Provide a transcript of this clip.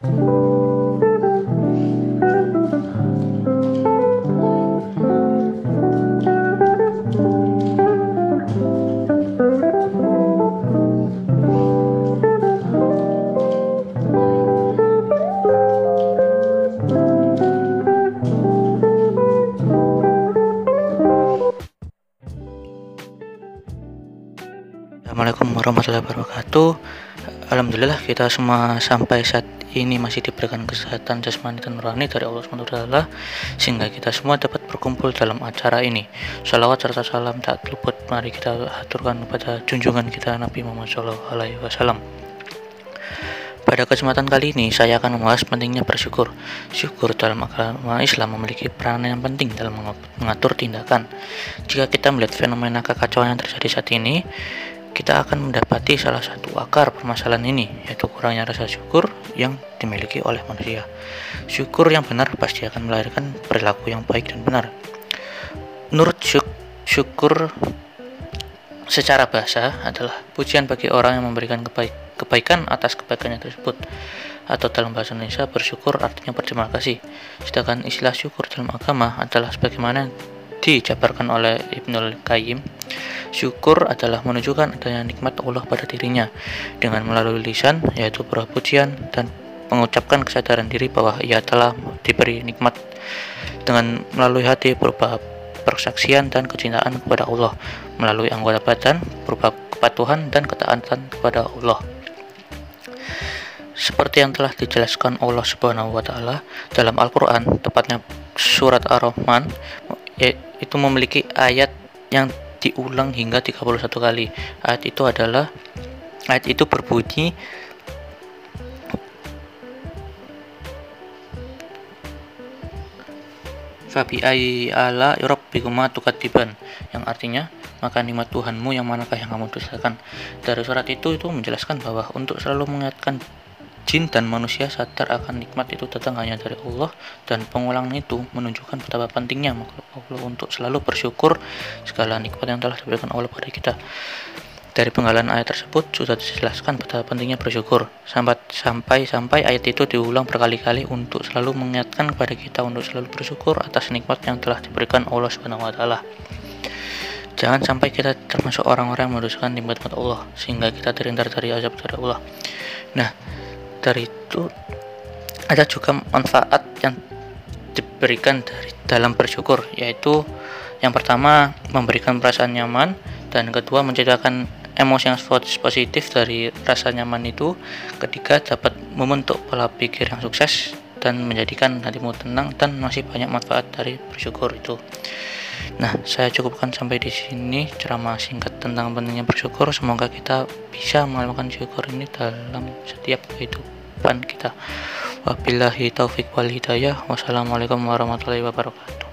Assalamualaikum warahmatullahi wabarakatuh. Alhamdulillah kita semua sampai saat ini masih diberikan kesehatan jasmani dan rohani dari Allah SWT sehingga kita semua dapat berkumpul dalam acara ini salawat serta salam tak luput mari kita aturkan kepada junjungan kita Nabi Muhammad SAW pada kesempatan kali ini, saya akan membahas pentingnya bersyukur. Syukur dalam agama Islam memiliki peranan yang penting dalam mengatur tindakan. Jika kita melihat fenomena kekacauan yang terjadi saat ini, kita akan mendapati salah satu akar permasalahan ini, yaitu kurangnya rasa syukur yang dimiliki oleh manusia. Syukur yang benar pasti akan melahirkan perilaku yang baik dan benar. Menurut syuk syukur secara bahasa adalah pujian bagi orang yang memberikan kebaik kebaikan atas kebaikannya tersebut atau dalam bahasa Indonesia bersyukur artinya berterima kasih sedangkan istilah syukur dalam agama adalah sebagaimana dijabarkan oleh Ibnul Qayyim Syukur adalah menunjukkan adanya nikmat Allah pada dirinya dengan melalui lisan yaitu pujian dan mengucapkan kesadaran diri bahwa ia telah diberi nikmat dengan melalui hati berupa persaksian dan kecintaan kepada Allah melalui anggota badan berupa kepatuhan dan ketaatan kepada Allah. Seperti yang telah dijelaskan Allah Subhanahu wa taala dalam Al-Qur'an, tepatnya surat Ar-Rahman, itu memiliki ayat yang diulang hingga 31 kali. Ayat itu adalah ayat itu berbunyi Fabi ayi ala rabbikuma tukatiban yang artinya maka nikmat Tuhanmu yang manakah yang kamu dustakan. Dari surat itu itu menjelaskan bahwa untuk selalu mengingatkan Jin dan manusia sadar akan nikmat itu datang hanya dari Allah dan pengulangan itu menunjukkan betapa pentingnya Allah untuk selalu bersyukur segala nikmat yang telah diberikan Allah pada kita. Dari penggalan ayat tersebut sudah dijelaskan betapa pentingnya bersyukur sampai sampai sampai ayat itu diulang berkali-kali untuk selalu mengingatkan kepada kita untuk selalu bersyukur atas nikmat yang telah diberikan Allah Subhanahu wa taala. Jangan sampai kita termasuk orang-orang yang menduskan nikmat Allah sehingga kita terhindar dari azab dari Allah. Nah, dari itu ada juga manfaat yang diberikan dari dalam bersyukur yaitu yang pertama memberikan perasaan nyaman dan kedua menciptakan emosi yang positif dari rasa nyaman itu. Ketiga dapat membentuk pola pikir yang sukses dan menjadikan hatimu tenang dan masih banyak manfaat dari bersyukur itu Nah, saya cukupkan sampai di sini ceramah singkat tentang pentingnya bersyukur. Semoga kita bisa melakukan syukur ini dalam setiap kehidupan kita. Wabillahi taufik wal hidayah. Wassalamualaikum warahmatullahi wabarakatuh.